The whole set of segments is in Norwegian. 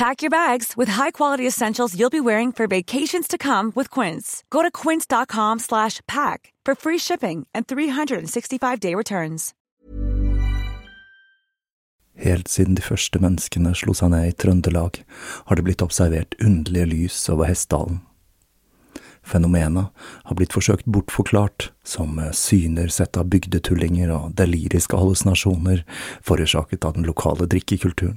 Pack your bags with high-quality essentials you'll be wearing for vacations to come with Quince. Go to quince.com slash pack for free shipping and 365-day returns. Helt siden de første menneskene slo seg ned i Trøndelag, har det blitt observert underlige lys over Hessdalen. Fenomenet har blitt forsøkt bortforklart som syner sett av bygdetullinger og deliriske hallusinasjoner forårsaket av den lokale drikkekulturen.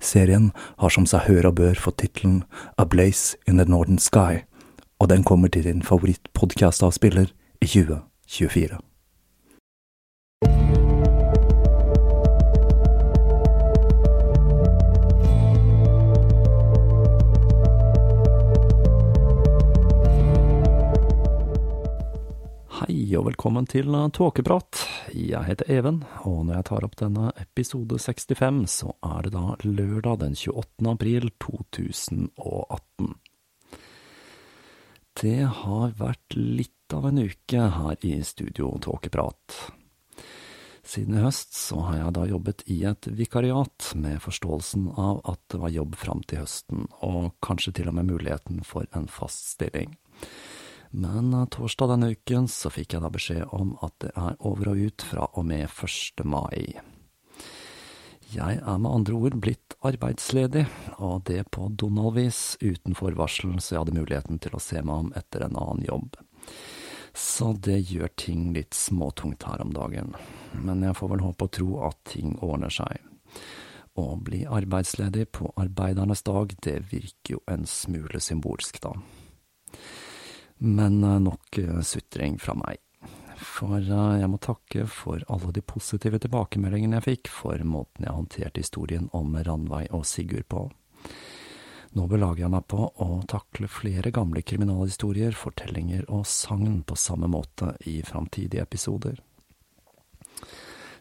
Serien har som seg hør og bør fått tittelen A Blaze in the Northern Sky, og den kommer til din favorittpodkastavspiller i 2024. Hei og velkommen til Tåkeprat. Jeg heter Even, og når jeg tar opp denne episode 65, så er det da lørdag den 28. april 2018. Det har vært litt av en uke her i studio Tåkeprat. Siden i høst så har jeg da jobbet i et vikariat, med forståelsen av at det var jobb fram til høsten, og kanskje til og med muligheten for en fast stilling. Men torsdag denne uken så fikk jeg da beskjed om at det er over og ut fra og med 1. mai. Jeg er med andre ord blitt arbeidsledig, og det på Donald-vis, uten forvarsel, så jeg hadde muligheten til å se meg om etter en annen jobb. Så det gjør ting litt småtungt her om dagen, men jeg får vel håpe og tro at ting ordner seg. Å bli arbeidsledig på arbeidernes dag, det virker jo en smule symbolsk, da. Men nok sutring fra meg. For jeg må takke for alle de positive tilbakemeldingene jeg fikk for måten jeg håndterte historien om Ranveig og Sigurd på. Nå belager jeg meg på å takle flere gamle kriminalhistorier, fortellinger og sagn på samme måte i framtidige episoder.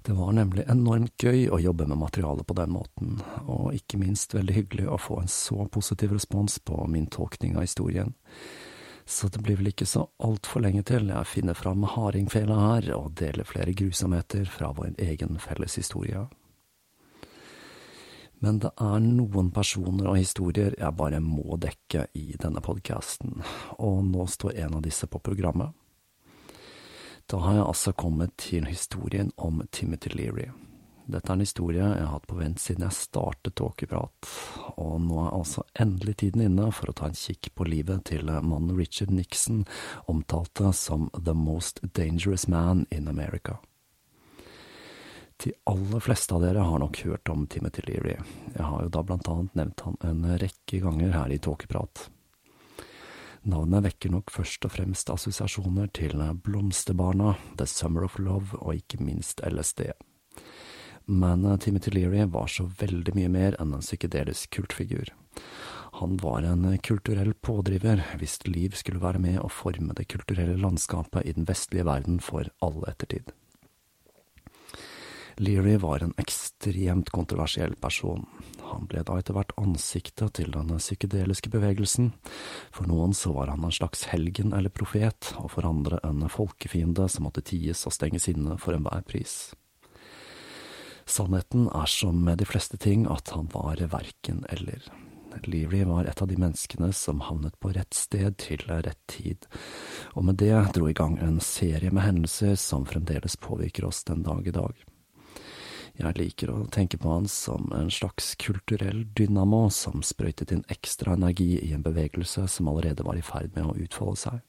Det var nemlig enormt gøy å jobbe med materialet på den måten, og ikke minst veldig hyggelig å få en så positiv respons på min tolkning av historien så det blir vel ikke så altfor lenge til jeg finner fram hardingfela her og deler flere grusomheter fra vår egen felles historie. Men det er noen personer og historier jeg bare må dekke i denne podkasten, og nå står en av disse på programmet. Da har jeg altså kommet til historien om Timothy Leary. Dette er en historie jeg har hatt på vent siden jeg startet Tåkeprat, og nå er altså endelig tiden inne for å ta en kikk på livet til mannen Richard Nixon omtalte som The Most Dangerous Man in America. De aller fleste av dere har nok hørt om Timothy Leary, jeg har jo da blant annet nevnt han en rekke ganger her i Tåkeprat. Navnet vekker nok først og fremst assosiasjoner til Blomsterbarna, The Summer of Love og ikke minst LSD. Men Timothy Leary var så veldig mye mer enn en psykedelisk kultfigur. Han var en kulturell pådriver hvis liv skulle være med å forme det kulturelle landskapet i den vestlige verden for all ettertid. Leary var en ekstremt kontroversiell person. Han ble da etter hvert ansiktet til den psykedeliske bevegelsen. For noen så var han en slags helgen eller profet, og for andre en folkefiende som måtte ties og stenges inne for enhver pris. Sannheten er som med de fleste ting at han var verken eller. Leary var et av de menneskene som havnet på rett sted til rett tid, og med det dro i gang en serie med hendelser som fremdeles påvirker oss den dag i dag. Jeg liker å tenke på han som en slags kulturell dynamo som sprøytet inn ekstra energi i en bevegelse som allerede var i ferd med å utfolde seg.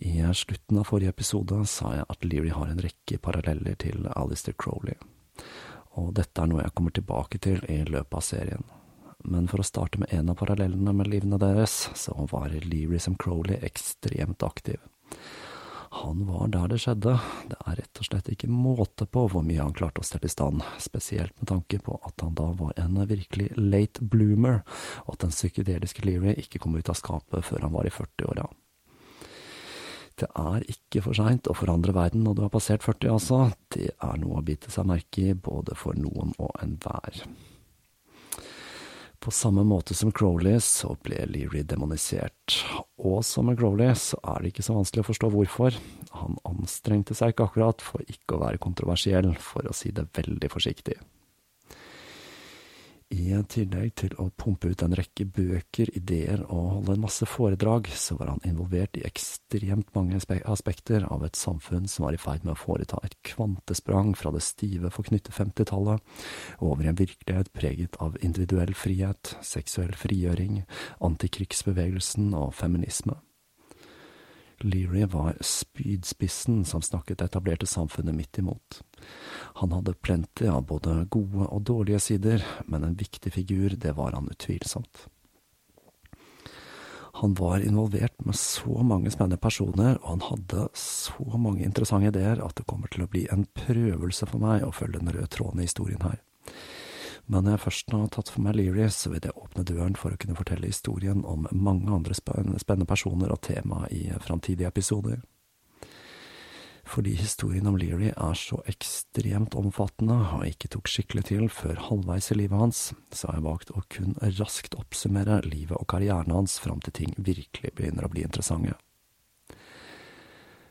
I slutten av forrige episode sa jeg at Leary har en rekke paralleller til Alistair Crowley, og dette er noe jeg kommer tilbake til i løpet av serien. Men for å starte med en av parallellene med livene deres, så var Leary som Crowley ekstremt aktiv. Han var der det skjedde, det er rett og slett ikke måte på hvor mye han klarte å stelle i stand, spesielt med tanke på at han da var en virkelig late bloomer, og at den psykedeliske Leary ikke kom ut av skapet før han var i 40-åra. Det er ikke for seint å forandre verden når du har passert 40, altså, det er noe å bite seg merke i både for noen og enhver. På samme måte som Crowley så ble Leary demonisert, og som med Crowley så er det ikke så vanskelig å forstå hvorfor. Han anstrengte seg ikke akkurat for ikke å være kontroversiell, for å si det veldig forsiktig. I tillegg til å pumpe ut en rekke bøker, ideer og holde en masse foredrag, så var han involvert i ekstremt mange aspekter av et samfunn som var i ferd med å foreta et kvantesprang fra det stive, forknytte 50-tallet over i en virkelighet preget av individuell frihet, seksuell frigjøring, antikrigsbevegelsen og feminisme. Leary var spydspissen som snakket etablerte samfunnet midt imot. Han hadde plenty av både gode og dårlige sider, men en viktig figur, det var han utvilsomt. Han var involvert med så mange spennende personer, og han hadde så mange interessante ideer at det kommer til å bli en prøvelse for meg å følge den røde tråden i historien her. Men når jeg først har tatt for meg Leary, så vil det åpne døren for å kunne fortelle historien om mange andre spennende personer og tema i framtidige episoder. Fordi historien om Leary er så ekstremt omfattende og ikke tok skikkelig til før halvveis i livet hans, så har jeg valgt å kun raskt oppsummere livet og karrieren hans fram til ting virkelig begynner å bli interessante.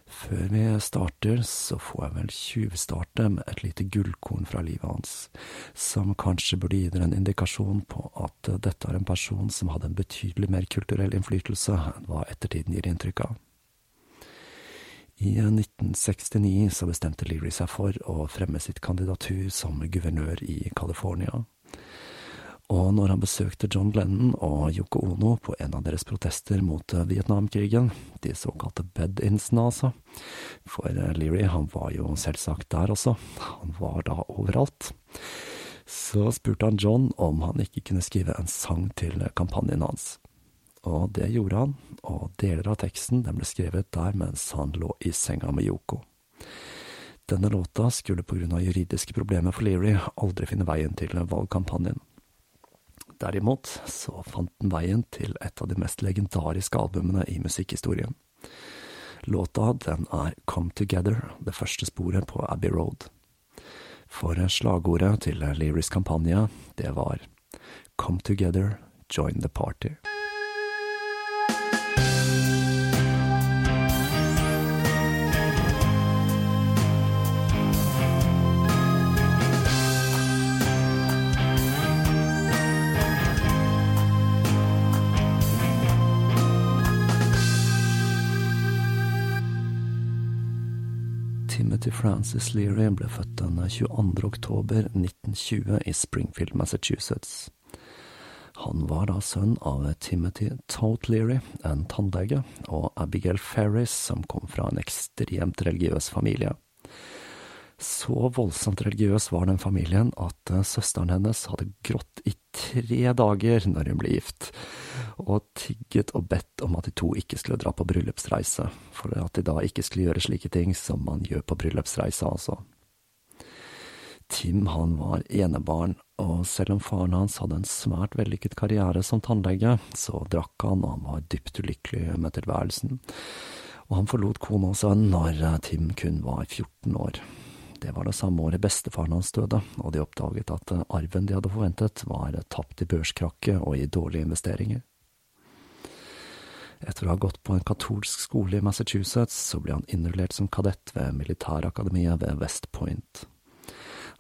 Før vi starter, så får jeg vel tjuvstarte med et lite gullkorn fra livet hans, som kanskje burde gi dere en indikasjon på at dette er en person som hadde en betydelig mer kulturell innflytelse enn hva ettertiden gir inntrykk av. I 1969 så bestemte Leary seg for å fremme sitt kandidatur som guvernør i California. Og når han besøkte John Lennon og Yoko Ono på en av deres protester mot eh, Vietnamkrigen, de såkalte bed-insene altså, for eh, Leary han var jo selvsagt der også, han var da overalt, så spurte han John om han ikke kunne skrive en sang til kampanjen hans. Og det gjorde han, og deler av teksten den ble skrevet der mens han lå i senga med Yoko. Denne låta skulle på grunn av juridiske problemer for Leary aldri finne veien til valgkampanjen. Derimot så fant den veien til et av de mest legendariske albumene i musikkhistorien. Låta den er Come Together, det første sporet på Abbey Road. For slagordet til Learys kampanje, det var Come Together, Join the Party. Timothy Francis Leary ble født den 22. oktober 1920 i Springfield, Massachusetts. Han var da sønn av Timothy Tote Leary, en tannlege, og Abigail Ferris, som kom fra en ekstremt religiøs familie. Så voldsomt religiøs var den familien at eh, søsteren hennes hadde grått i tre dager når hun ble gift, og tigget og bedt om at de to ikke skulle dra på bryllupsreise, for at de da ikke skulle gjøre slike ting som man gjør på bryllupsreise, altså. Tim han var enebarn, og selv om faren hans hadde en svært vellykket karriere som tannlege, så drakk han, og han var dypt ulykkelig med tilværelsen. Og han forlot kone og sønn når eh, Tim kun var 14 år. Det var det samme året bestefaren hans døde, og de oppdaget at arven de hadde forventet, var tapt i børskrakket og i dårlige investeringer. Etter å ha gått på en katolsk skole i Massachusetts, så ble han innrullert som kadett ved militærakademiet ved West Point.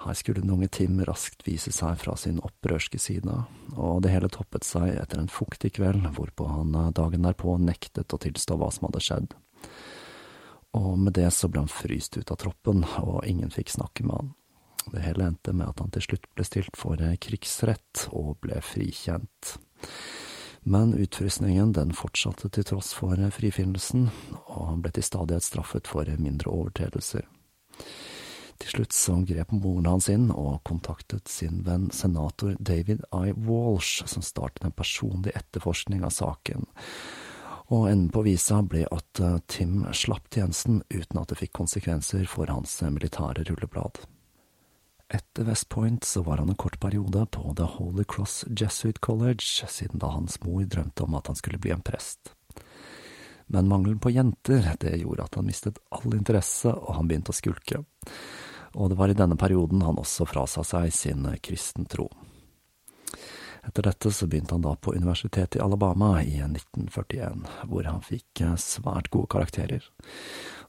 Her skulle den unge Tim raskt vise seg fra sin opprørske side, og det hele toppet seg etter en fuktig kveld hvorpå han dagen derpå nektet å tilstå hva som hadde skjedd og med det så ble han fryst ut av troppen, og ingen fikk snakke med han. Det hele endte med at han til slutt ble stilt for krigsrett og ble frikjent. Men utfrysningen den fortsatte til tross for frifinnelsen, og han ble til stadighet straffet for mindre overtredelser. Til slutt så grep moren hans inn og kontaktet sin venn senator David I. Walsh, som startet en personlig etterforskning av saken, og enden på visa ble at eh, Tim slapp tjenesten uten at det fikk konsekvenser for hans eh, militære rulleblad. Etter West Point så var han en kort periode på The Holy Cross Jesuit College, siden da hans mor drømte om at han skulle bli en prest. Men mangelen på jenter, det gjorde at han mistet all interesse, og han begynte å skulke. Og det var i denne perioden han også frasa seg sin eh, kristen tro. Etter dette så begynte han da på universitetet i Alabama i 1941, hvor han fikk eh, svært gode karakterer.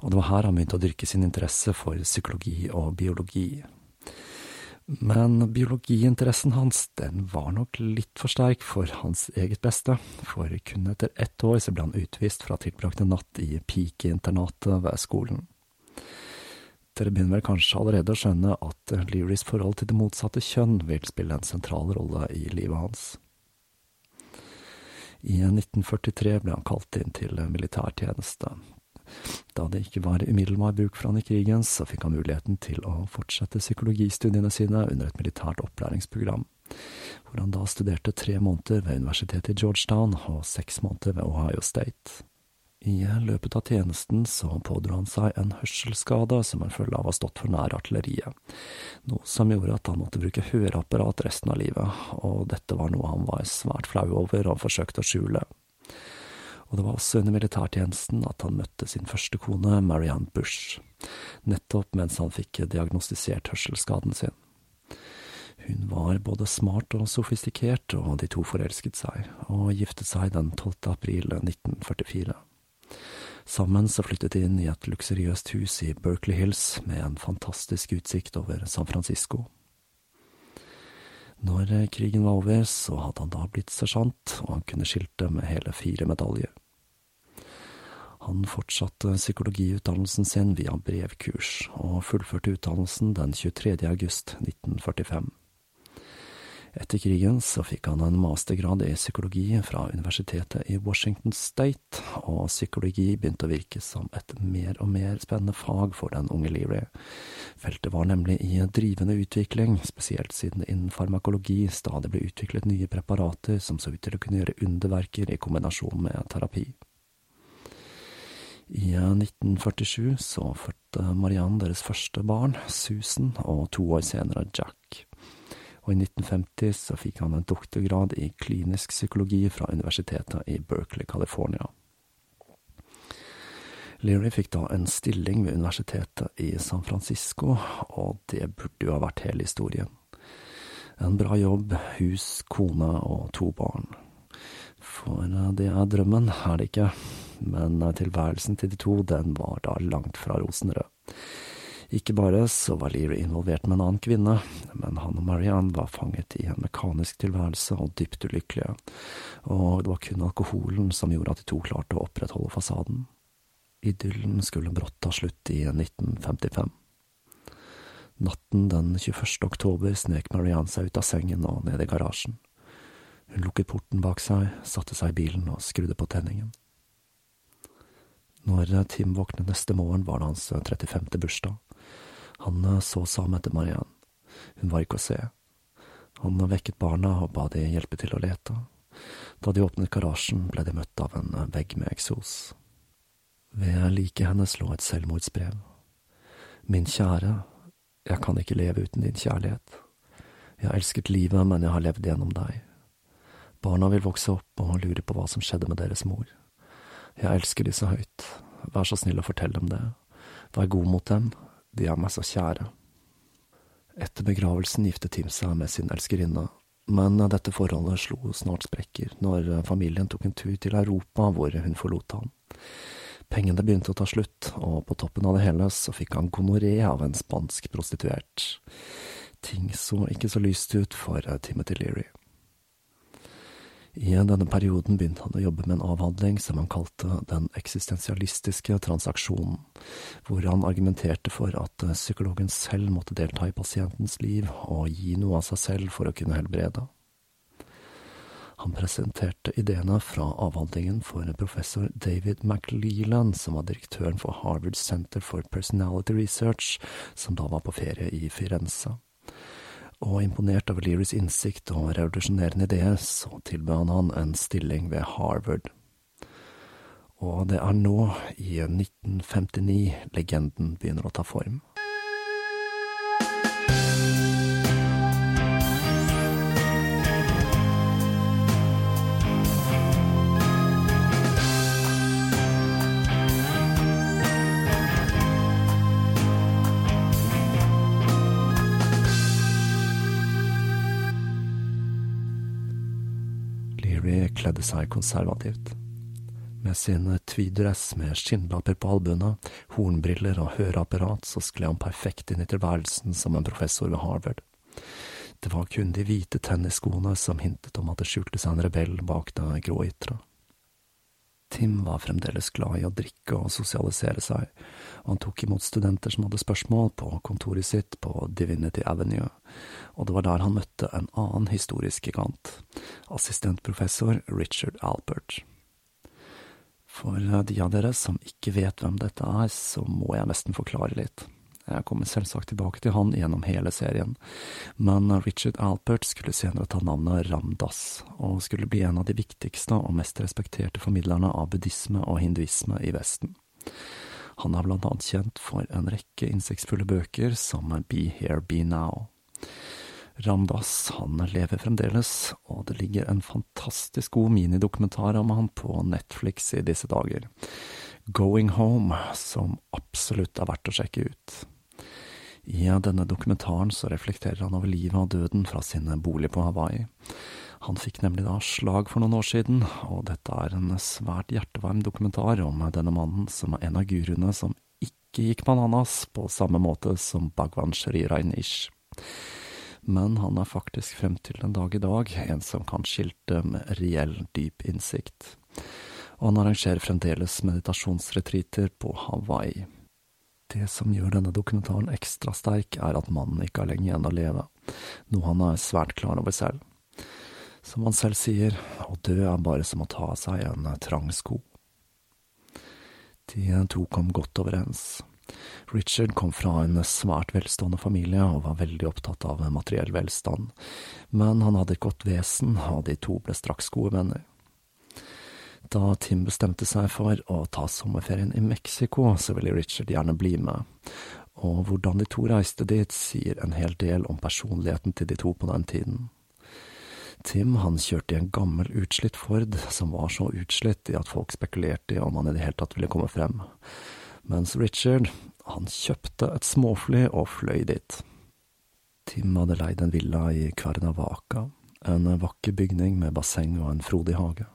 Og det var her han begynte å dyrke sin interesse for psykologi og biologi. Men biologiinteressen hans, den var nok litt for sterk for hans eget beste, for kun etter ett år så ble han utvist fra tilbrakte natt i pikeinternatet ved skolen. Dere begynner vel kanskje allerede å skjønne at Learys forhold til det motsatte kjønn vil spille en sentral rolle i livet hans. I 1943 ble han kalt inn til militærtjeneste. Da det ikke var umiddelbar bruk for han i krigen, så fikk han muligheten til å fortsette psykologistudiene sine under et militært opplæringsprogram, hvor han da studerte tre måneder ved universitetet i Georgetown og seks måneder ved Ohio State. I løpet av tjenesten så pådro han seg en hørselsskade som en følge av å ha stått for nær artilleriet, noe som gjorde at han måtte bruke høreapparat resten av livet, og dette var noe han var svært flau over og forsøkte å skjule. Og det var også under militærtjenesten at han møtte sin første kone, Marianne Bush, nettopp mens han fikk diagnostisert hørselsskaden sin. Hun var både smart og sofistikert, og de to forelsket seg, og giftet seg den 12. april 1944. Sammen så flyttet de inn i et luksuriøst hus i Berkeley Hills med en fantastisk utsikt over San Francisco. Når krigen var over, så hadde han da blitt sersjant, og han kunne skilte med hele fire medaljer. Han fortsatte psykologiutdannelsen sin via brevkurs, og fullførte utdannelsen den 23. august 1945. Etter krigen så fikk han en mastergrad i psykologi fra universitetet i Washington State, og psykologi begynte å virke som et mer og mer spennende fag for den unge Leary. Feltet var nemlig i drivende utvikling, spesielt siden innen farmakologi stadig ble utviklet nye preparater som så ut til å kunne gjøre underverker i kombinasjon med terapi. I 1947 så fødte Marianne deres første barn, Susan, og to år senere Jack og i 1950 så fikk han en doktorgrad i klinisk psykologi fra universitetet i Berkeley, California. Leary fikk da en stilling ved universitetet i San Francisco, og det burde jo ha vært hele historien. En bra jobb, hus, kone og to barn. For eh, det er drømmen, er det ikke, men eh, tilværelsen til de to, den var da langt fra rosenrød. Ikke bare så var Leary involvert med en annen kvinne, men han og Marianne var fanget i en mekanisk tilværelse og dypt ulykkelige, og det var kun alkoholen som gjorde at de to klarte å opprettholde fasaden. Idyllen skulle brått ta slutt i 1955. Natten den 21. oktober snek Marianne seg ut av sengen og ned i garasjen. Hun lukket porten bak seg, satte seg i bilen og skrudde på tenningen. Når Tim våknet neste morgen, var det hans 35. bursdag. Han så seg om etter Marianne. Hun var ikke å se. Han vekket barna og ba de hjelpe til å lete. Da de åpnet garasjen, ble de møtt av en vegg med eksos. Ved liket hennes lå et selvmordsbrev. Min kjære, jeg kan ikke leve uten din kjærlighet. Jeg har elsket livet, men jeg har levd gjennom deg. Barna vil vokse opp og lure på hva som skjedde med deres mor. Jeg elsker de så høyt, vær så snill å fortelle dem det. Vær god mot dem, de er meg så kjære. Etter begravelsen giftet Tim seg med sin elskerinne, men dette forholdet slo snart sprekker når familien tok en tur til Europa hvor hun forlot ham. Pengene begynte å ta slutt, og på toppen av det hele så fikk han gonoré av en spansk prostituert. Ting så ikke så lyst ut for Timothy Leary. I denne perioden begynte han å jobbe med en avhandling som han kalte Den eksistensialistiske transaksjonen, hvor han argumenterte for at psykologen selv måtte delta i pasientens liv og gi noe av seg selv for å kunne helbrede. Han presenterte ideene fra avhandlingen for professor David McLeland, som var direktøren for Harvard Center for Personality Research, som da var på ferie i Firenze og imponert over Learys innsikt og revolusjonerende ideer, så tilbød han en stilling ved Harvard. Og det er nå, i 1959, legenden begynner å ta form. Kledde seg konservativt. Med sin tweedress med skinnlapper på albuene, hornbriller og høreapparat, så skled han perfekt inn i tilværelsen som en professor ved Harvard. Det var kun de hvite tennisskoene som hintet om at det skjulte seg en rebell bak det grå ytre. Tim var fremdeles glad i å drikke og sosialisere seg, og han tok imot studenter som hadde spørsmål på kontoret sitt på Divinity Avenue, og det var der han møtte en annen historisk gigant, assistentprofessor Richard Alpert. For de av dere som ikke vet hvem dette er, så må jeg nesten forklare litt. Jeg kommer selvsagt tilbake til han gjennom hele serien, men Richard Alpert skulle senere ta navnet Ramdas, og skulle bli en av de viktigste og mest respekterte formidlerne av buddhisme og hinduisme i Vesten. Han er blant annet kjent for en rekke innsiktsfulle bøker som Be Here, Be Now. Ramdas han lever fremdeles, og det ligger en fantastisk god minidokumentar om han på Netflix i disse dager. Going Home, som absolutt er verdt å sjekke ut. I denne dokumentaren så reflekterer han over livet og døden fra sin bolig på Hawaii. Han fikk nemlig da slag for noen år siden, og dette er en svært hjertevarm dokumentar om denne mannen som er en av guruene som ikke gikk bananas på samme måte som Bhagwan Shri Rainish. Men han er faktisk frem til den dag i dag en som kan skilte med reell, dyp innsikt. Og han arrangerer fremdeles meditasjonsretreater på Hawaii. Det som gjør denne dokumentaren ekstra sterk, er at mannen ikke har lenge igjen å leve, noe han er svært klar over selv. Som han selv sier, å dø er bare som å ta av seg en trang sko. De to kom godt overens. Richard kom fra en svært velstående familie og var veldig opptatt av materiell velstand, men han hadde et godt vesen, og de to ble straks gode venner. Da Tim bestemte seg for å ta sommerferien i Mexico, så ville Richard gjerne bli med, og hvordan de to reiste dit, sier en hel del om personligheten til de to på den tiden. Tim han kjørte i en gammel, utslitt Ford som var så utslitt i at folk spekulerte i om han i det hele tatt ville komme frem, mens Richard, han kjøpte et småfly og fløy dit. Tim hadde leid en villa i Cuernavaca, en vakker bygning med basseng og en frodig hage.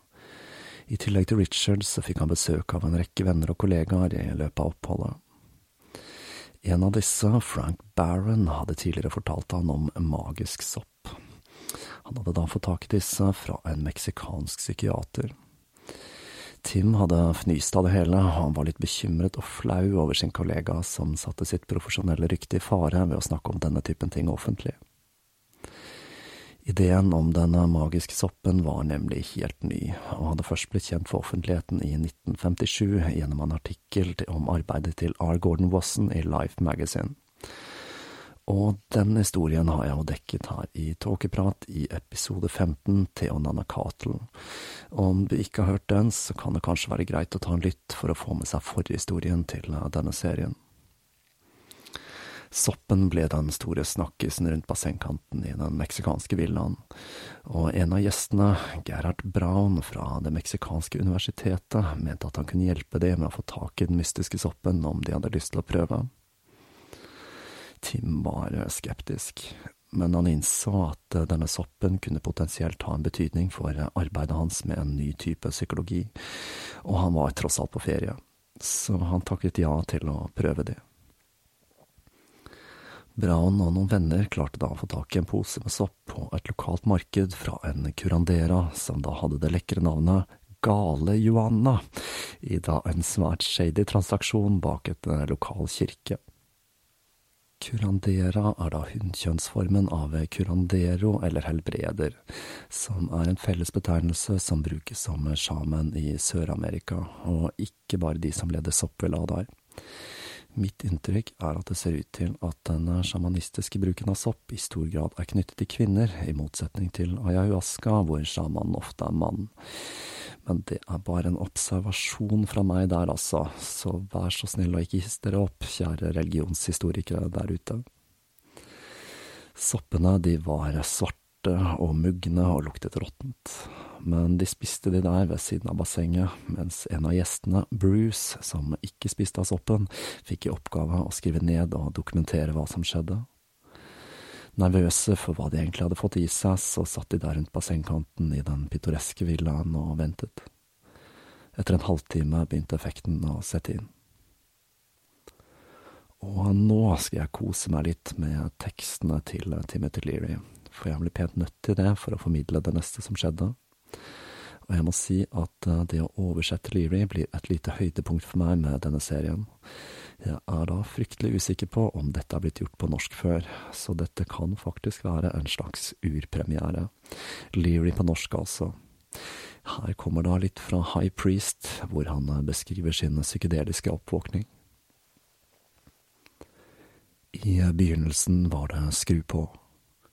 I tillegg til Richard så fikk han besøk av en rekke venner og kollegaer i løpet av oppholdet. En av disse, Frank Barron, hadde tidligere fortalt han om magisk sopp. Han hadde da fått tak i disse fra en meksikansk psykiater. Tim hadde fnyst av det hele, og han var litt bekymret og flau over sin kollega som satte sitt profesjonelle rykte i fare ved å snakke om denne typen ting offentlig. Ideen om denne magiske soppen var nemlig helt ny, og hadde først blitt kjent for offentligheten i 1957 gjennom en artikkel om arbeidet til R. Gordon Wasson i Life Magazine. Og den historien har jeg jo dekket her i Tåkeprat i episode 15, Theonana Catel. Om du ikke har hørt den, så kan det kanskje være greit å ta en lytt for å få med seg forhistorien til denne serien. Soppen ble den store snakkisen rundt bassengkanten i den meksikanske villaen, og en av gjestene, Gerhard Braun fra det meksikanske universitetet, mente at han kunne hjelpe dem med å få tak i den mystiske soppen om de hadde lyst til å prøve. Tim var skeptisk, men han innså at denne soppen kunne potensielt ha en betydning for arbeidet hans med en ny type psykologi, og han var tross alt på ferie, så han takket ja til å prøve det. Braun og noen venner klarte da å få tak i en pose med sopp på et lokalt marked fra en curandera som da hadde det lekre navnet Gale Joanna, i da en svært shady transaksjon bak et eh, lokal kirke. Curandera er da hunnkjønnsformen av curandero eller helbreder, som er en fellesbetegnelse som brukes som sjamen i Sør-Amerika, og ikke bare de som leder soppvela der. Mitt inntrykk er at det ser ut til at den sjamanistiske bruken av sopp i stor grad er knyttet til kvinner, i motsetning til ayahuasca, hvor sjamanen ofte er mann. Men det er bare en observasjon fra meg der, altså, så vær så snill å ikke hisse dere opp, kjære religionshistorikere der ute. Soppene, de var svarte og mugne og luktet råttent men de spiste de der ved siden av bassenget, mens en av gjestene, Bruce, som ikke spiste av soppen, fikk i oppgave å skrive ned og dokumentere hva som skjedde. Nervøse for hva de egentlig hadde fått i seg, så satt de der rundt bassengkanten i den pittoreske villaen og ventet. Etter en halvtime begynte effekten å sette inn. Og nå skal jeg kose meg litt med tekstene til Timothy Leary, for jeg ble pent nødt til det for å formidle det neste som skjedde. Og jeg må si at eh, det å oversette Leary blir et lite høydepunkt for meg med denne serien. Jeg er da fryktelig usikker på om dette er blitt gjort på norsk før, så dette kan faktisk være en slags urpremiere. Leary på norsk, altså. Her kommer da litt fra High Priest, hvor han eh, beskriver sin psykedeliske oppvåkning. I begynnelsen var det skru på,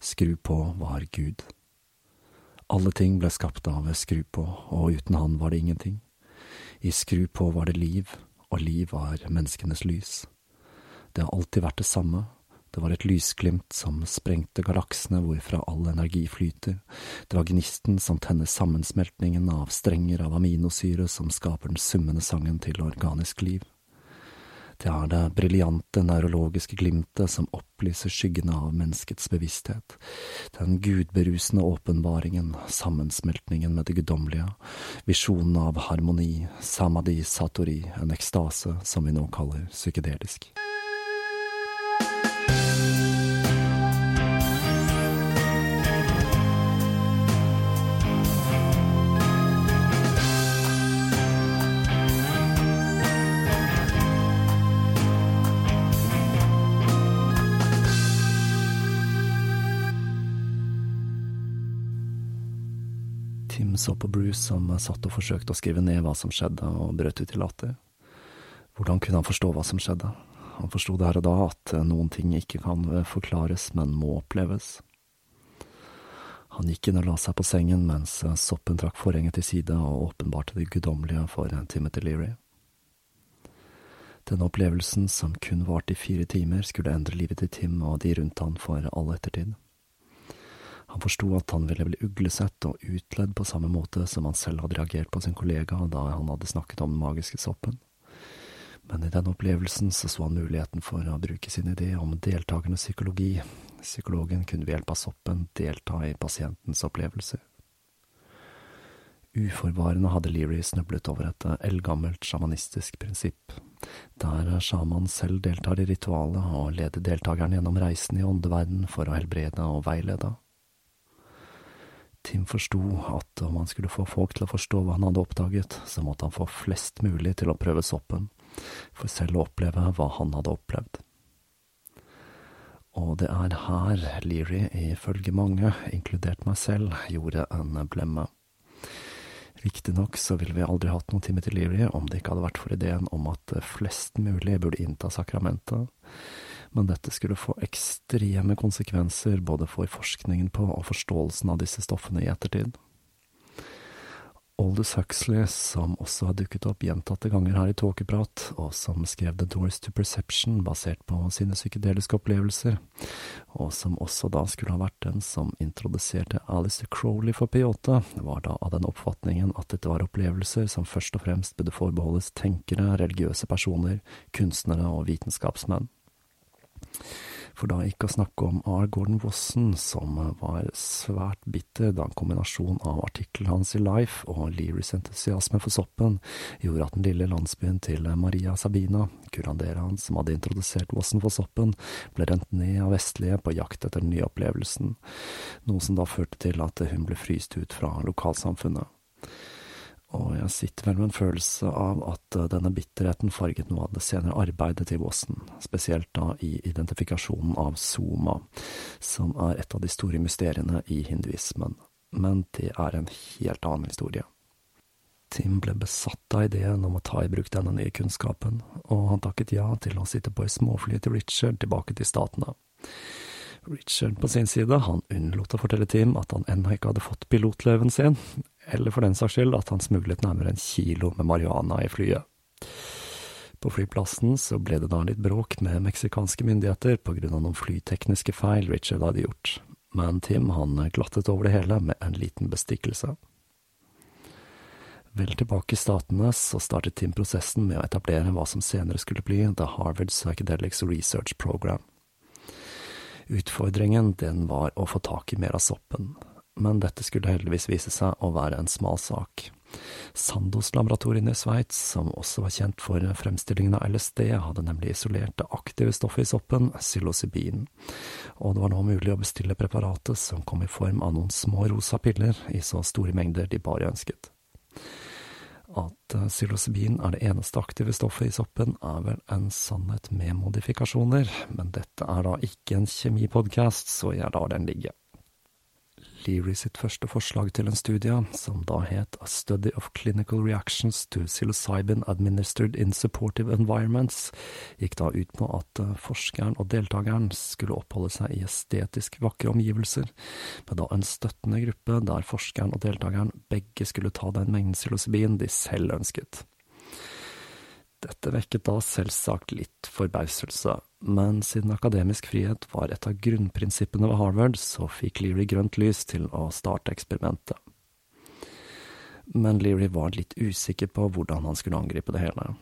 Skru på var Gud. Alle ting ble skapt av skru på, og uten han var det ingenting. I skru på var det liv, og liv var menneskenes lys. Det har alltid vært det samme, det var et lysglimt som sprengte galaksene hvorfra all energi flyter, det var gnisten som tenner sammensmeltningen av strenger av aminosyre som skaper den summende sangen til organisk liv. Det er det briljante neurologiske glimtet som opplyser skyggene av menneskets bevissthet, den gudberusende åpenbaringen, sammensmeltningen med det guddommelige, visjonen av harmoni, samadhi satori, en ekstase som vi nå kaller psykedelisk. Så på Bruce som satt og forsøkte å skrive ned hva som skjedde, og brøt ut i latter. Hvordan kunne han forstå hva som skjedde? Han forsto der og da at noen ting ikke kan forklares, men må oppleves. Han gikk inn og la seg på sengen mens soppen trakk forhenget til side og åpenbarte det guddommelige for Timothy Leary. Denne opplevelsen, som kun varte i fire timer, skulle endre livet til Tim og de rundt han for all ettertid. Han forsto at han ville bli uglesett og utledd på samme måte som han selv hadde reagert på sin kollega da han hadde snakket om den magiske soppen. Men i den opplevelsen så så han muligheten for å bruke sin idé om deltakernes psykologi. Psykologen kunne ved hjelp av soppen delta i pasientens opplevelser. Uforvarende hadde Leary snublet over et eldgammelt sjamanistisk prinsipp, der sjaman selv deltar i ritualet og leder deltakerne gjennom reisen i åndeverden for å helbrede og veilede. Tim forsto at om han skulle få folk til å forstå hva han hadde oppdaget, så måtte han få flest mulig til å prøve soppen, for selv å oppleve hva han hadde opplevd. Og det er her Leary, ifølge mange, inkludert meg selv, gjorde en blemme. Riktignok så ville vi aldri hatt noen time til Leary om det ikke hadde vært for ideen om at flest mulig burde innta sakramentet, men dette skulle få ekstreme konsekvenser både for forskningen på og forståelsen av disse stoffene i ettertid. Aldous Huxley, som også har dukket opp gjentatte ganger her i Tåkeprat, og som skrev The Doors to Perception basert på sine psykedeliske opplevelser, og som også da skulle ha vært den som introduserte Alice Crowley for P8, var da av den oppfatningen at dette var opplevelser som først og fremst burde forbeholdes tenkere, religiøse personer, kunstnere og vitenskapsmenn. For da ikke å snakke om R. Gordon Wasson, som var svært bitter da en kombinasjon av artikkelen hans i Life og Learys entusiasme for soppen gjorde at den lille landsbyen til Maria Sabina, kuranderaen som hadde introdusert Wasson for soppen, ble rent ned av vestlige på jakt etter den nye opplevelsen, noe som da førte til at hun ble fryst ut fra lokalsamfunnet og jeg sitter vel med en følelse av at eh, denne bitterheten farget noe av det senere arbeidet til Wasson, spesielt da i identifikasjonen av Soma, som er et av de store mysteriene i hinduismen, men det er en helt annen historie. Tim ble besatt av ideen om å ta i bruk denne nye kunnskapen, og han takket ja til å sitte på i småfly til Richard tilbake til Statene. Richard på sin side, han unnlot å fortelle Tim at han ennå ikke hadde fått pilotløven sin, eller for den saks skyld at han smuglet nærmere en kilo med marihuana i flyet. På flyplassen så ble det da litt bråk med meksikanske myndigheter på grunn av noen flytekniske feil Richard hadde gjort, men Tim han glattet over det hele med en liten bestikkelse. Vel tilbake i Statene så startet Tim prosessen med å etablere hva som senere skulle bli The Harvard Psychedelics Research Program. Utfordringen den var å få tak i mer av soppen, men dette skulle heldigvis vise seg å være en smal sak. Sandos-laboratoriene i Sveits, som også var kjent for fremstillingen av LSD, hadde nemlig isolert det aktive stoffet i soppen, psilocybin, og det var nå mulig å bestille preparatet som kom i form av noen små rosa piller i så store mengder de bare ønsket. At psilocybin er det eneste aktive stoffet i soppen, er vel en sannhet med modifikasjoner, men dette er da ikke en kjemipodkast, så jeg lar den ligge. Leary sitt første forslag til en studie, som da het A Study of Clinical Reactions to Psilocybin Administered in Supportive Environments, gikk da ut på at eh, forskeren og deltakeren skulle oppholde seg i estetisk vakre omgivelser, med da en støttende gruppe der forskeren og deltakeren begge skulle ta den mengden psilocybin de selv ønsket. Dette vekket da selvsagt litt forbauselse, men siden akademisk frihet var et av grunnprinsippene ved Harvard, så fikk Leary grønt lys til å starte eksperimentet. Men Leary var litt usikker på hvordan han skulle angripe det hele.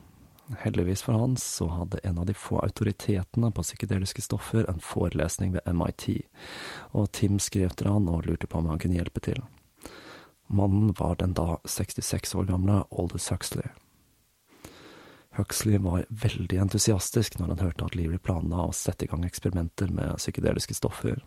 Heldigvis for han så hadde en av de få autoritetene på psykedeliske stoffer en forelesning ved MIT, og Tim skrev til han og lurte på om han kunne hjelpe til. Mannen var den da 66 år gamle Aldous Huxley. Huxley var veldig entusiastisk når han hørte at Leary planla å sette i gang eksperimenter med psykedeliske stoffer.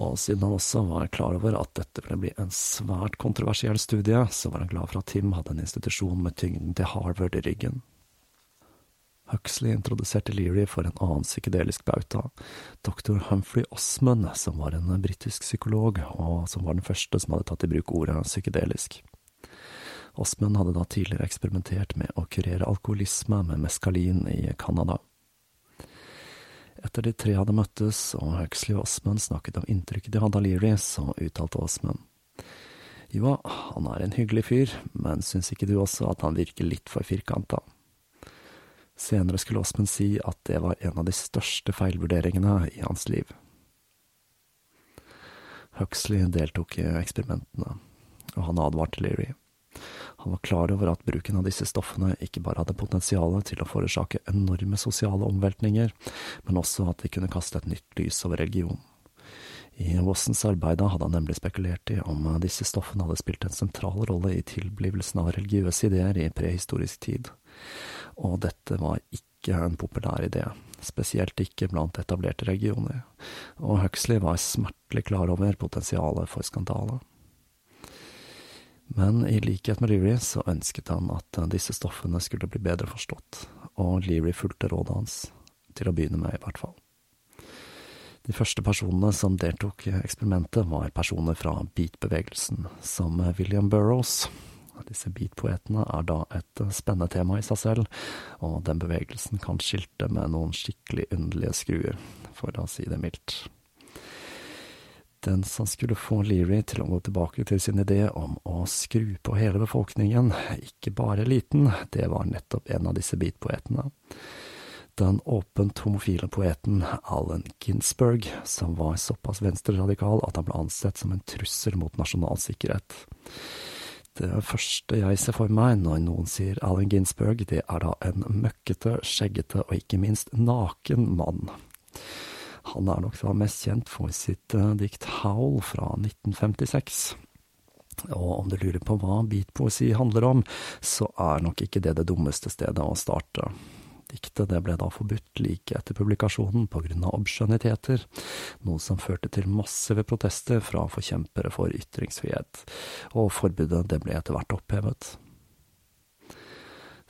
Og siden han også var klar over at dette ville bli en svært kontroversiell studie, så var han glad for at Tim hadde en institusjon med tyngden til Harvard i ryggen. Huxley introduserte Leary for en annen psykedelisk bauta, dr. Humphrey Osmond, som var en britisk psykolog, og som var den første som hadde tatt i bruk ordet psykedelisk. Osmund hadde da tidligere eksperimentert med å kurere alkoholisme med meskalin i Canada. Etter de tre hadde møttes og Huxley og Osmond snakket om inntrykket de hadde av Leary, så uttalte Osmond. Jo, han er en hyggelig fyr, men syns ikke du også at han virker litt for firkanta? Senere skulle Osmond si at det var en av de største feilvurderingene i hans liv. Huxley deltok i eksperimentene, og han advarte Leary. Han var klar over at bruken av disse stoffene ikke bare hadde potensial til å forårsake enorme sosiale omveltninger, men også at de kunne kaste et nytt lys over religion. I Wassons arbeid hadde han nemlig spekulert i om disse stoffene hadde spilt en sentral rolle i tilblivelsen av religiøse ideer i prehistorisk tid, og dette var ikke en populær idé, spesielt ikke blant etablerte regioner, og Huxley var smertelig klar over potensialet for skandale. Men i likhet med Leary så ønsket han at disse stoffene skulle bli bedre forstått, og Leary fulgte rådet hans, til å begynne med i hvert fall. De første personene som deltok i eksperimentet, var personer fra beat-bevegelsen, som William Burroughs. Disse beat-poetene er da et spennende tema i seg selv, og den bevegelsen kan skilte med noen skikkelig underlige skruer, for å si det mildt. Den som skulle få Leary til å gå tilbake til sin idé om å skru på hele befolkningen, ikke bare eliten, det var nettopp en av disse beatpoetene. Den åpent homofile poeten Allen Ginsberg, som var såpass venstreradikal at han ble ansett som en trussel mot nasjonal sikkerhet. Det første jeg ser for meg når noen sier Allen Ginsberg, det er da en møkkete, skjeggete og ikke minst naken mann. Han er nok da mest kjent for sitt uh, dikt Howl fra 1956. Og om du lurer på hva beatpoesi handler om, så er nok ikke det det dummeste stedet å starte. Diktet det ble da forbudt like etter publikasjonen av obskjønnheter, noe som førte til massive protester fra forkjempere for ytringsfrihet, og forbudet det ble etter hvert opphevet.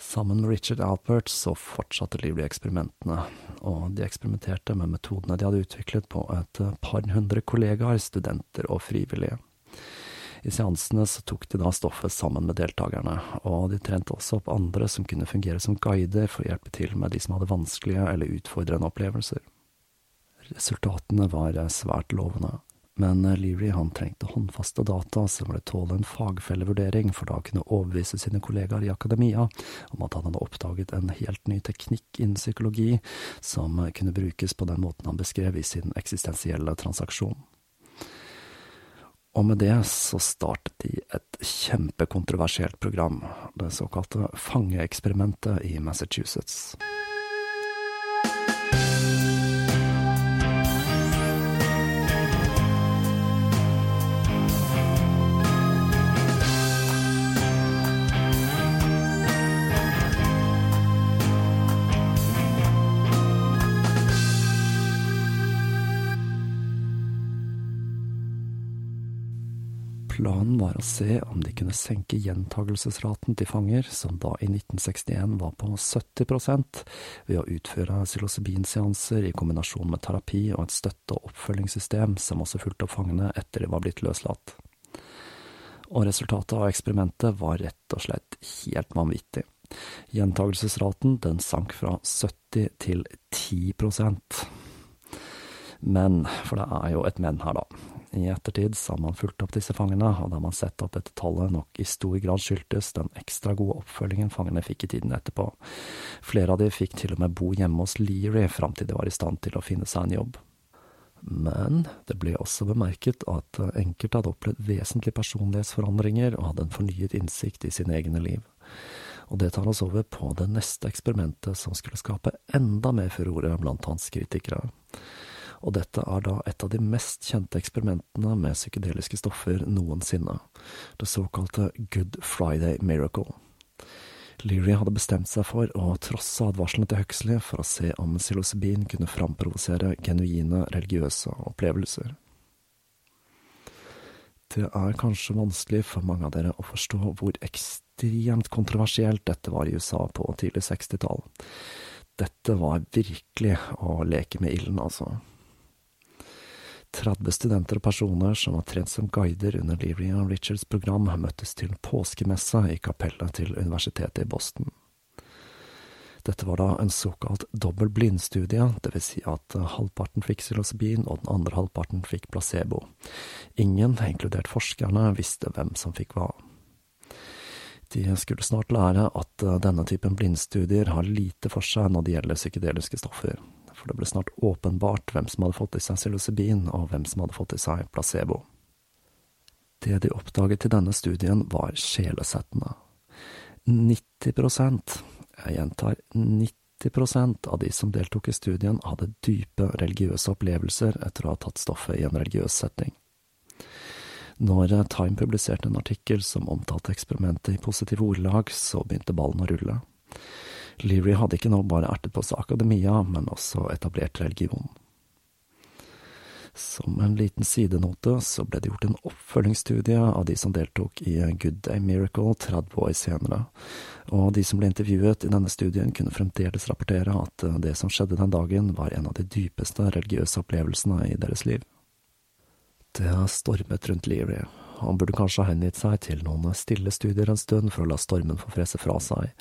Sammen med Richard Alpert så fortsatte Lively eksperimentene, og de eksperimenterte med metodene de hadde utviklet på et par hundre kollegaer, studenter og frivillige. I seansene så tok de da stoffet sammen med deltakerne, og de trente også opp andre som kunne fungere som guider for å hjelpe til med de som hadde vanskelige eller utfordrende opplevelser. Resultatene var svært lovende. Men Leary han trengte håndfaste data som ble tåle en fagfellevurdering, for da kunne overbevise sine kollegaer i akademia om at han hadde oppdaget en helt ny teknikk innen psykologi som kunne brukes på den måten han beskrev i sin eksistensielle transaksjon. Og med det så startet de et kjempekontroversielt program, det såkalte fangeeksperimentet i Massachusetts. Planen var å se om de kunne senke gjentagelsesraten til fanger, som da i 1961 var på 70% ved å utføre psilocybinseanser i kombinasjon med terapi og et støtte- og oppfølgingssystem som også fulgte opp fangene etter de var blitt løslatt. Og resultatet av eksperimentet var rett og slett helt vanvittig. Gjentagelsesraten den sank fra 70 til 10% Men, for det er jo et men her, da. I ettertid har man fulgt opp disse fangene, og da har man sett at dette tallet nok i stor grad skyldtes den ekstra gode oppfølgingen fangene fikk i tiden etterpå. Flere av de fikk til og med bo hjemme hos Leary fram til de var i stand til å finne seg en jobb. Men det ble også bemerket at enkelte hadde opplevd vesentlige personlighetsforandringer og hadde en fornyet innsikt i sine egne liv. Og det tar oss over på det neste eksperimentet som skulle skape enda mer furore blant hans kritikere og dette er da et av de mest kjente eksperimentene med psykedeliske stoffer noensinne, det såkalte Good Friday Miracle. Leary hadde bestemt seg for å trosse advarslene til Huxley for å se om psilocybin kunne framprovosere genuine religiøse opplevelser. Det er kanskje vanskelig for mange av dere å forstå hvor ekstremt kontroversielt dette var i USA på tidlig 60-tall. Dette var virkelig å leke med ilden, altså. 30 studenter og personer som var trent som guider under Leary og Richards program, møttes til påskemesse i kapellet til universitetet i Boston. Dette var da en såkalt dobbel blindstudie, vil si at halvparten fikk psilocybin og den andre halvparten fikk placebo. Ingen, inkludert forskerne, visste hvem som fikk hva. De skulle snart lære at denne typen blindstudier har lite for seg når det gjelder psykedeliske stoffer, for det ble snart åpenbart hvem som hadde fått i seg psilocybin, og hvem som hadde fått i seg placebo. Det de oppdaget i denne studien, var sjelesettende. 90 jeg gjentar 90% av de som deltok i studien, hadde dype religiøse opplevelser etter å ha tatt stoffet i en religiøs setting. Når Time publiserte en artikkel som omtalte eksperimentet i positive ordelag, så begynte ballen å rulle. Leary hadde ikke nå bare ertet på seg akademia, men også etablert religion. Som en liten sidenote så ble det gjort en oppfølgingsstudie av de som deltok i Good Day Miracle 30 år senere, og de som ble intervjuet i denne studien kunne fremdeles rapportere at det som skjedde den dagen var en av de dypeste religiøse opplevelsene i deres liv. Det stormet rundt Leary. Han burde kanskje ha hengitt seg til noen stille studier en stund for å la stormen få frese fra seg,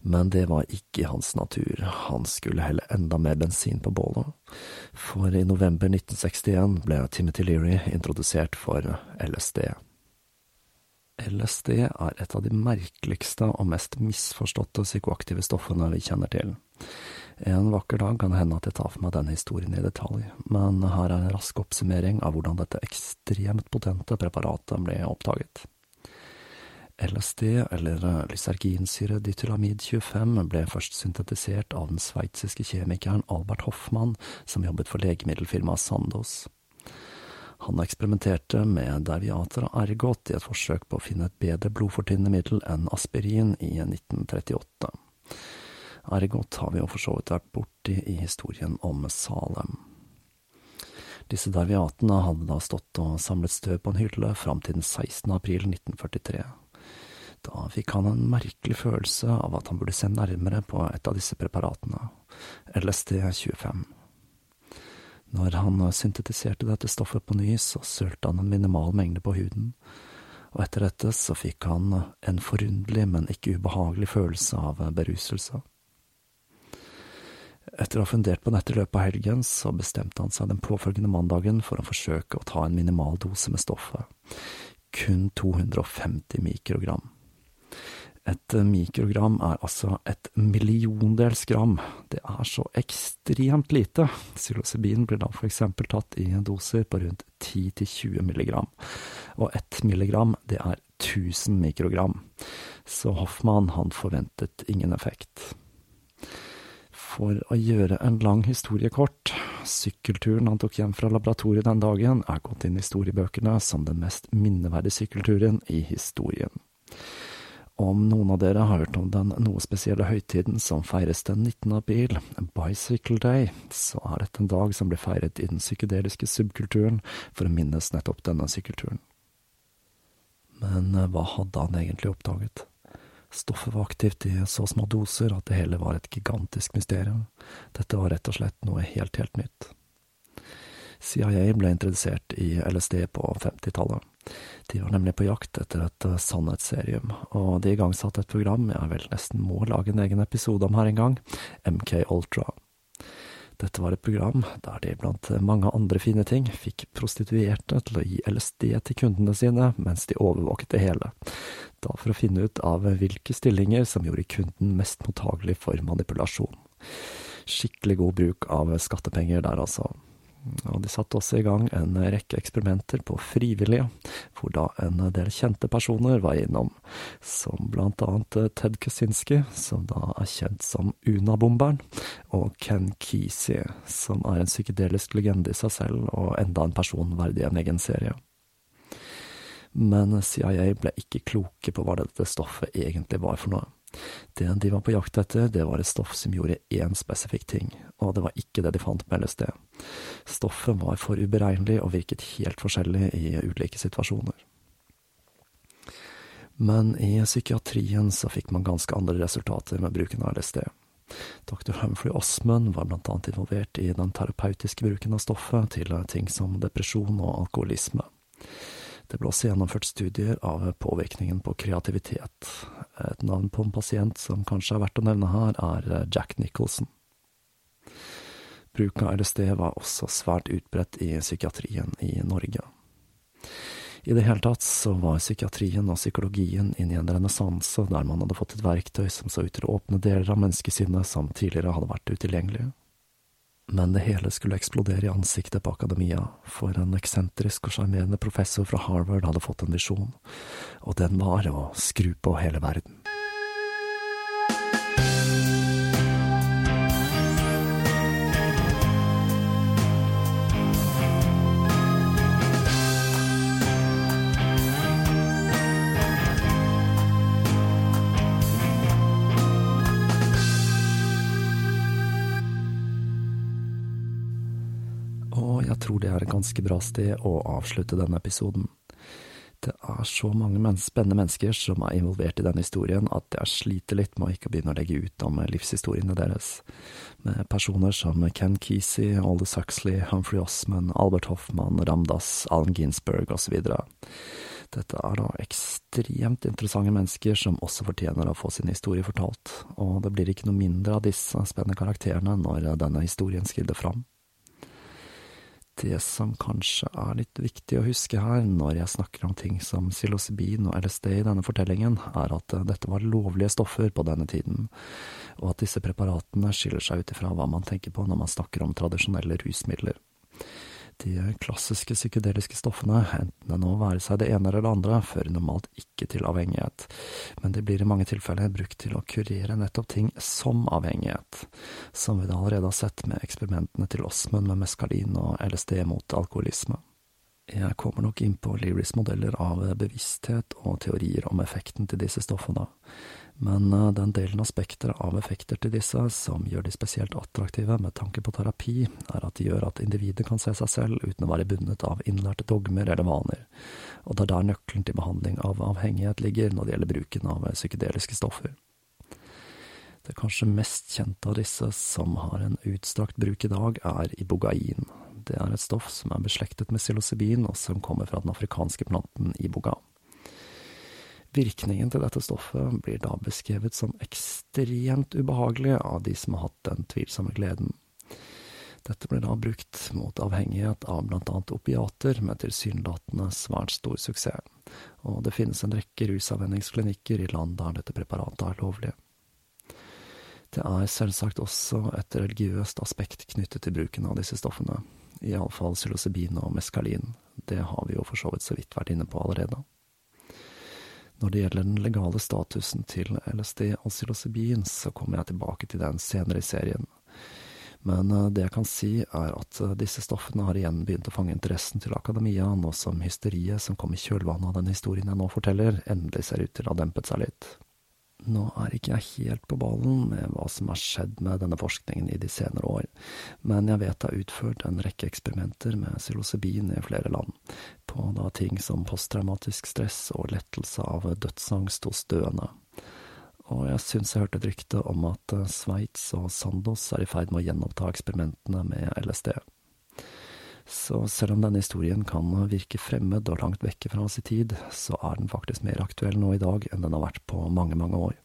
men det var ikke i hans natur, han skulle helle enda mer bensin på bålet. For i november 1961 ble Timothy Leary introdusert for LSD. LSD er et av de merkeligste og mest misforståtte psykoaktive stoffene vi kjenner til. En vakker dag kan det hende at jeg tar for meg denne historien i detalj, men her er en rask oppsummering av hvordan dette ekstremt potente preparatet ble oppdaget. LSD, eller lyserginsyre ditylamid 25, ble først syntetisert av den sveitsiske kjemikeren Albert Hoffmann, som jobbet for legemiddelfirmaet Sandoz. Han eksperimenterte med Deviater og Ergot i et forsøk på å finne et bedre blodfortynnende middel enn aspirin i 1938. Ergot har vi jo for så vidt vært borti i historien om Salem. Disse derviatene hadde da stått og samlet støv på en hylle fram til den 16. april 1943. Da fikk han en merkelig følelse av at han burde se nærmere på et av disse preparatene, LSD-25. Når han syntetiserte dette stoffet på ny, så sølte han en minimal mengde på huden, og etter dette så fikk han en forunderlig, men ikke ubehagelig følelse av beruselse. Etter å ha fundert på dette i løpet av helgen, så bestemte han seg den påfølgende mandagen for å forsøke å ta en minimal dose med stoffet, kun 250 mikrogram. Et mikrogram er altså et milliondels gram. Det er så ekstremt lite. Psilocybin blir da for eksempel tatt i doser på rundt 10–20 milligram, og ett milligram, det er 1000 mikrogram. Så Hoffmann, han forventet ingen effekt. For å gjøre en lang historie kort, sykkelturen han tok hjem fra laboratoriet den dagen, er gått inn i historiebøkene som den mest minneverdige sykkelturen i historien. Om noen av dere har hørt om den noe spesielle høytiden som feires den 19. april, Bicycle Day, så er dette en dag som ble feiret i den psykedeliske subkulturen for å minnes nettopp denne sykkelturen. Men eh, hva hadde han egentlig oppdaget? Stoffet var aktivt i så små doser at det hele var et gigantisk mysterium. Dette var rett og slett noe helt, helt nytt. CIA ble introdusert i LSD på 50-tallet. De var nemlig på jakt etter et uh, sannhetsserium, og de igangsatte et program jeg vel nesten må lage en egen episode om her en gang, MK Ultra. Dette var et program der de blant mange andre fine ting fikk prostituerte til å gi LSD til kundene sine mens de overvåket det hele, da for å finne ut av hvilke stillinger som gjorde kunden mest mottagelig for manipulasjon. Skikkelig god bruk av skattepenger der, altså og de satte også i gang en rekke eksperimenter på frivillige, hvor da en del kjente personer var innom, som blant annet Ted Kaczynski, som da er kjent som Unabomberen, og Ken Kesey, som er en psykedelisk legende i seg selv og enda en person verdig en egen serie. Men CIA ble ikke kloke på hva dette stoffet egentlig var for noe. Det de var på jakt etter, det var et stoff som gjorde én spesifikk ting, og det var ikke det de fant med LSD. Stoffet var for uberegnelig og virket helt forskjellig i ulike situasjoner. Men i psykiatrien så fikk man ganske andre resultater med bruken av LSD. Dr. Humphrey Osman var blant annet involvert i den terapeutiske bruken av stoffet til ting som depresjon og alkoholisme. Det ble også gjennomført studier av påvirkningen på kreativitet. Et navn på en pasient som kanskje er verdt å nevne her, er Jack Nicholson. Bruk av LSD var også svært utbredt i psykiatrien i Norge. I det hele tatt så var psykiatrien og psykologien inne i en renessanse der man hadde fått et verktøy som så ut til å åpne deler av menneskesinnet som tidligere hadde vært utilgjengelige. Men det hele skulle eksplodere i ansiktet på akademia, for en eksentrisk og sjarmerende professor fra Harvard hadde fått en visjon, og den var å skru på hele verden. Tror det er et ganske bra sted å avslutte denne episoden. Det er så mange men spennende mennesker som er involvert i denne historien at jeg sliter litt med å ikke begynne å legge ut om livshistoriene deres, med personer som Ken Kesey, Aldous Huxley, Humphrey Osman, Albert Hoffmann, Ramdas, Allen Ginsberg osv. Dette er da ekstremt interessante mennesker som også fortjener å få sin historie fortalt, og det blir ikke noe mindre av disse spennende karakterene når denne historien skrider fram. Det som kanskje er litt viktig å huske her, når jeg snakker om ting som psilocybin og LSD i denne fortellingen, er at dette var lovlige stoffer på denne tiden, og at disse preparatene skiller seg ut ifra hva man tenker på når man snakker om tradisjonelle rusmidler de klassiske psykedeliske stoffene, enten det nå være seg det ene eller det andre, fører normalt ikke til avhengighet, men det blir i mange tilfeller brukt til å kurere nettopp ting som avhengighet, som vi da allerede har sett med eksperimentene til Osmund med meskalin og LSD mot alkoholisme. Jeg kommer nok inn på Learys modeller av bevissthet og teorier om effekten til disse stoffene, men eh, den delen av spekteret av effekter til disse som gjør de spesielt attraktive med tanke på terapi, er at de gjør at individet kan se seg selv uten å være bundet av innlærte dogmer eller vaner, og det er der nøkkelen til behandling av avhengighet ligger når det gjelder bruken av psykedeliske stoffer. Det kanskje mest kjente av disse som har en utstrakt bruk i dag, er ibogain. Det er et stoff som er beslektet med psilocybin, og som kommer fra den afrikanske planten iboga. Virkningen til dette stoffet blir da beskrevet som ekstremt ubehagelig av de som har hatt den tvilsomme gleden. Dette blir da brukt mot avhengighet av annet opiater, med tilsynelatende svært stor suksess, og det finnes en rekke rusavvenningsklinikker i land der dette preparatet er lovlig. Det er selvsagt også et religiøst aspekt knyttet til bruken av disse stoffene, iallfall psilocybin og meskalin, det har vi jo for så vidt så vidt vært inne på allerede. Når det gjelder den legale statusen til LSD og psilocybin, så kommer jeg tilbake til den senere i serien. Men eh, det jeg kan si, er at eh, disse stoffene har igjen begynt å fange interessen til akademia, nå som hysteriet som kom i kjølvannet av den historien jeg nå forteller, endelig ser ut til å ha dempet seg litt. Nå er ikke jeg helt på ballen med hva som har skjedd med denne forskningen i de senere år, men jeg vet det er utført en rekke eksperimenter med psilocybin i flere land, på da ting som posttraumatisk stress og lettelse av dødsangst hos døende. Og jeg syns jeg hørte et rykte om at Sveits og Sandos er i ferd med å gjenoppta eksperimentene med LSD. Så selv om denne historien kan virke fremmed og langt vekke fra sin tid, så er den faktisk mer aktuell nå i dag enn den har vært på mange, mange år.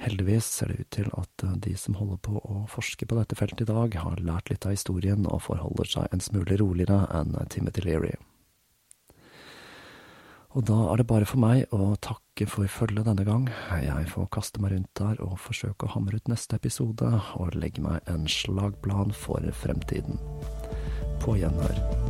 Heldigvis ser det ut til at de som holder på å forske på dette feltet i dag, har lært litt av historien og forholder seg en smule roligere enn Timothy Leary. Og da er det bare for meg å takke for følget denne gang. Jeg får kaste meg rundt der og forsøke å hamre ut neste episode, og legge meg en slagplan for fremtiden på gjenhør.